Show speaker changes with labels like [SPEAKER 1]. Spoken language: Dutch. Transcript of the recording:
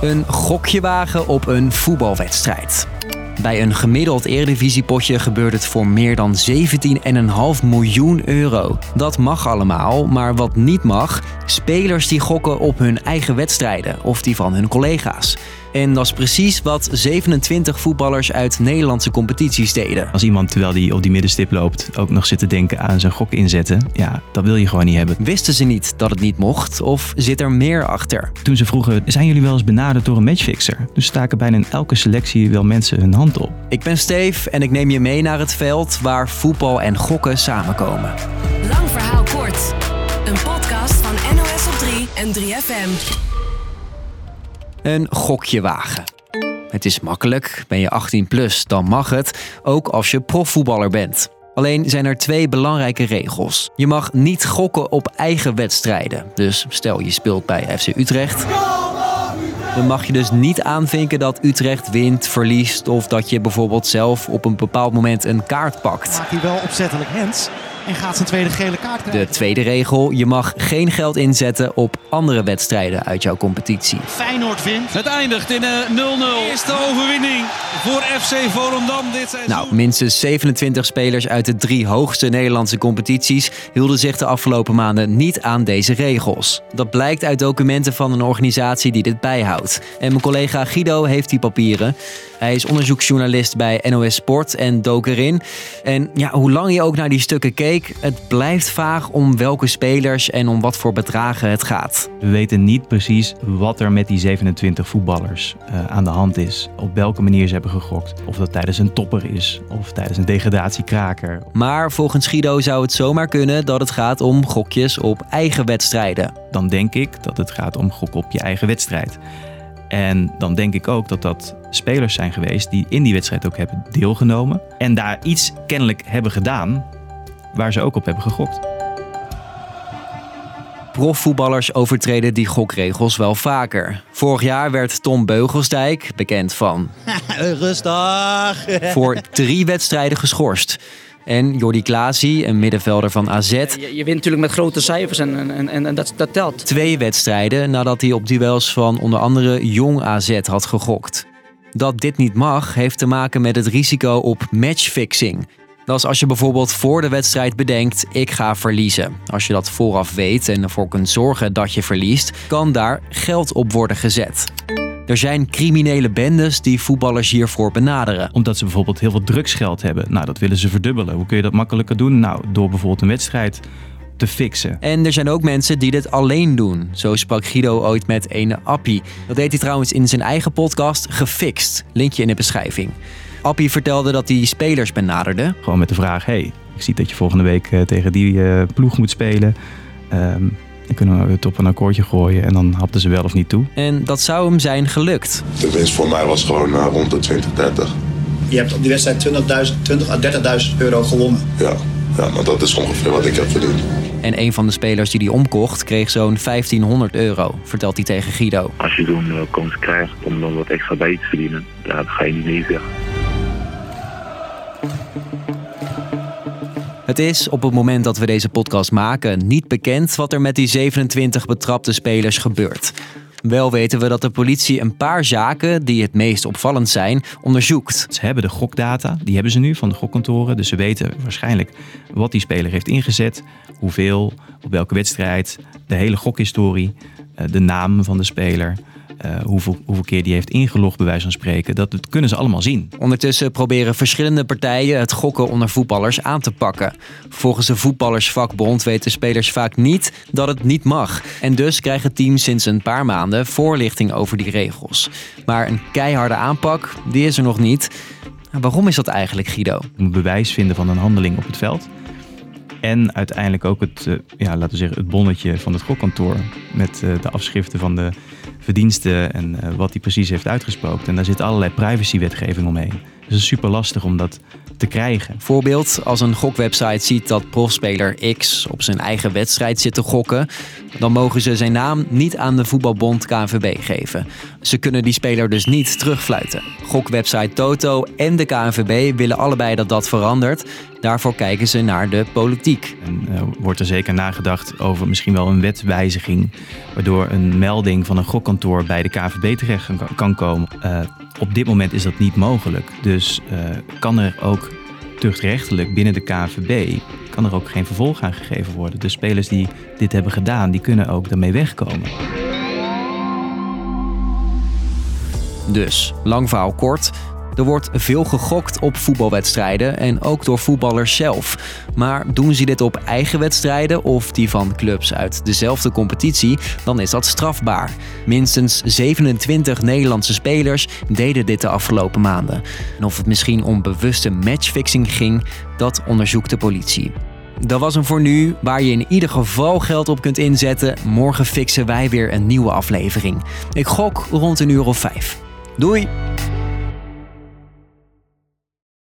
[SPEAKER 1] Een gokje wagen op een voetbalwedstrijd. Bij een gemiddeld eredivisiepotje gebeurt het voor meer dan 17,5 miljoen euro. Dat mag allemaal, maar wat niet mag, spelers die gokken op hun eigen wedstrijden of die van hun collega's. En dat is precies wat 27 voetballers uit Nederlandse competities deden.
[SPEAKER 2] Als iemand terwijl hij op die middenstip loopt ook nog zit te denken aan zijn gok inzetten, ja, dat wil je gewoon niet hebben.
[SPEAKER 1] Wisten ze niet dat het niet mocht of zit er meer achter?
[SPEAKER 2] Toen ze vroegen, zijn jullie wel eens benaderd door een matchfixer? Dus staken bijna in elke selectie wel mensen hun hand op.
[SPEAKER 1] Ik ben Steve en ik neem je mee naar het veld waar voetbal en gokken samenkomen.
[SPEAKER 3] Lang verhaal kort. Een podcast van NOS op 3 en 3FM.
[SPEAKER 1] Een gokje wagen. Het is makkelijk, ben je 18 plus, dan mag het, ook als je profvoetballer bent. Alleen zijn er twee belangrijke regels. Je mag niet gokken op eigen wedstrijden. Dus stel je speelt bij FC Utrecht. Dan mag je dus niet aanvinken dat Utrecht wint, verliest of dat je bijvoorbeeld zelf op een bepaald moment een kaart pakt.
[SPEAKER 4] Maakt hij wel opzettelijk hands en gaat zijn tweede gele kaart krijgen.
[SPEAKER 1] De tweede regel, je mag geen geld inzetten op andere wedstrijden uit jouw competitie.
[SPEAKER 4] Feyenoord wint.
[SPEAKER 5] Het eindigt in een 0-0. Eerste overwinning voor FC Volendam dit seizoen.
[SPEAKER 1] Nou, minstens 27 spelers uit de drie hoogste Nederlandse competities hielden zich de afgelopen maanden niet aan deze regels. Dat blijkt uit documenten van een organisatie die dit bijhoudt. En mijn collega Guido heeft die papieren. Hij is onderzoeksjournalist bij NOS Sport en dook erin. En ja, hoe lang je ook naar die stukken keek, het blijft vaag om welke spelers en om wat voor bedragen het gaat.
[SPEAKER 2] We weten niet precies wat er met die 27 voetballers uh, aan de hand is. Op welke manier ze hebben gegokt. Of dat tijdens een topper is of tijdens een degradatiekraker.
[SPEAKER 1] Maar volgens Guido zou het zomaar kunnen dat het gaat om gokjes op eigen wedstrijden.
[SPEAKER 2] Dan denk ik dat het gaat om gok op je eigen wedstrijd. En dan denk ik ook dat dat spelers zijn geweest die in die wedstrijd ook hebben deelgenomen. En daar iets kennelijk hebben gedaan waar ze ook op hebben gegokt.
[SPEAKER 1] Profvoetballers overtreden die gokregels wel vaker. Vorig jaar werd Tom Beugelsdijk, bekend van.
[SPEAKER 4] Rustig.
[SPEAKER 1] voor drie wedstrijden geschorst. En Jordi Klaasie, een middenvelder van AZ.
[SPEAKER 6] Je, je wint natuurlijk met grote cijfers en, en, en, en dat, dat telt.
[SPEAKER 1] Twee wedstrijden nadat hij op duels van onder andere Jong AZ had gegokt. Dat dit niet mag, heeft te maken met het risico op matchfixing. Dat is als je bijvoorbeeld voor de wedstrijd bedenkt: ik ga verliezen. Als je dat vooraf weet en ervoor kunt zorgen dat je verliest, kan daar geld op worden gezet. Er zijn criminele bendes die voetballers hiervoor benaderen.
[SPEAKER 2] Omdat ze bijvoorbeeld heel veel drugsgeld hebben. Nou, dat willen ze verdubbelen. Hoe kun je dat makkelijker doen? Nou, door bijvoorbeeld een wedstrijd te fixen.
[SPEAKER 1] En er zijn ook mensen die dit alleen doen. Zo sprak Guido ooit met ene Appie. Dat deed hij trouwens in zijn eigen podcast Gefixt. Linkje in de beschrijving. Appie vertelde dat hij spelers benaderde.
[SPEAKER 2] Gewoon met de vraag: hey, ik zie dat je volgende week uh, tegen die uh, ploeg moet spelen. Um, dan kunnen we het op een akkoordje gooien en dan hapten ze wel of niet toe.
[SPEAKER 1] En dat zou hem zijn gelukt.
[SPEAKER 7] De winst voor mij was gewoon uh, rond de 20, 30.
[SPEAKER 8] Je hebt op die wedstrijd 20, 20 à 30.000 euro gewonnen.
[SPEAKER 7] Ja, ja, maar dat is ongeveer wat ik heb verdiend.
[SPEAKER 1] En een van de spelers die die omkocht kreeg zo'n 1500 euro, vertelt hij tegen Guido.
[SPEAKER 9] Als je zo'n uh, kans krijgt om dan wat extra bij te verdienen, dan ga je niet nee zeggen.
[SPEAKER 1] Het is op het moment dat we deze podcast maken niet bekend wat er met die 27 betrapte spelers gebeurt. Wel weten we dat de politie een paar zaken die het meest opvallend zijn, onderzoekt.
[SPEAKER 2] Ze hebben de gokdata, die hebben ze nu van de gokkantoren. Dus ze weten waarschijnlijk wat die speler heeft ingezet, hoeveel, op welke wedstrijd, de hele gokhistorie, de naam van de speler. Uh, hoeveel, hoeveel keer die heeft ingelogd, bij wijze van spreken. Dat, dat kunnen ze allemaal zien.
[SPEAKER 1] Ondertussen proberen verschillende partijen het gokken onder voetballers aan te pakken. Volgens de voetballersvakbond weten spelers vaak niet dat het niet mag. En dus krijgen teams sinds een paar maanden voorlichting over die regels. Maar een keiharde aanpak, die is er nog niet. Waarom is dat eigenlijk, Guido?
[SPEAKER 2] Moet bewijs vinden van een handeling op het veld. En uiteindelijk ook het, uh, ja, laten we zeggen, het bonnetje van het gokkantoor. Met uh, de afschriften van de verdiensten en uh, wat hij precies heeft uitgesproken. En daar zit allerlei privacywetgeving omheen. het is super lastig om dat te krijgen.
[SPEAKER 1] Voorbeeld, als een gokwebsite ziet dat profspeler X op zijn eigen wedstrijd zit te gokken, dan mogen ze zijn naam niet aan de voetbalbond KNVB geven. Ze kunnen die speler dus niet terugfluiten. Gokwebsite Toto en de KNVB willen allebei dat dat verandert. Daarvoor kijken ze naar de politiek.
[SPEAKER 2] En uh, wordt er zeker nagedacht over misschien wel een wetwijziging, waardoor een melding van een gokkantoor bij de KNVB terecht kan komen. Uh, op dit moment is dat niet mogelijk. Dus uh, kan er ook tuchtrechtelijk binnen de KNVB kan er ook geen vervolg aan gegeven worden. De spelers die dit hebben gedaan, die kunnen ook daarmee wegkomen.
[SPEAKER 1] Dus, lang verhaal kort. Er wordt veel gegokt op voetbalwedstrijden en ook door voetballers zelf. Maar doen ze dit op eigen wedstrijden of die van clubs uit dezelfde competitie, dan is dat strafbaar. Minstens 27 Nederlandse spelers deden dit de afgelopen maanden. En of het misschien om bewuste matchfixing ging, dat onderzoekt de politie. Dat was hem voor nu, waar je in ieder geval geld op kunt inzetten. Morgen fixen wij weer een nieuwe aflevering. Ik gok rond een uur of vijf. Doei!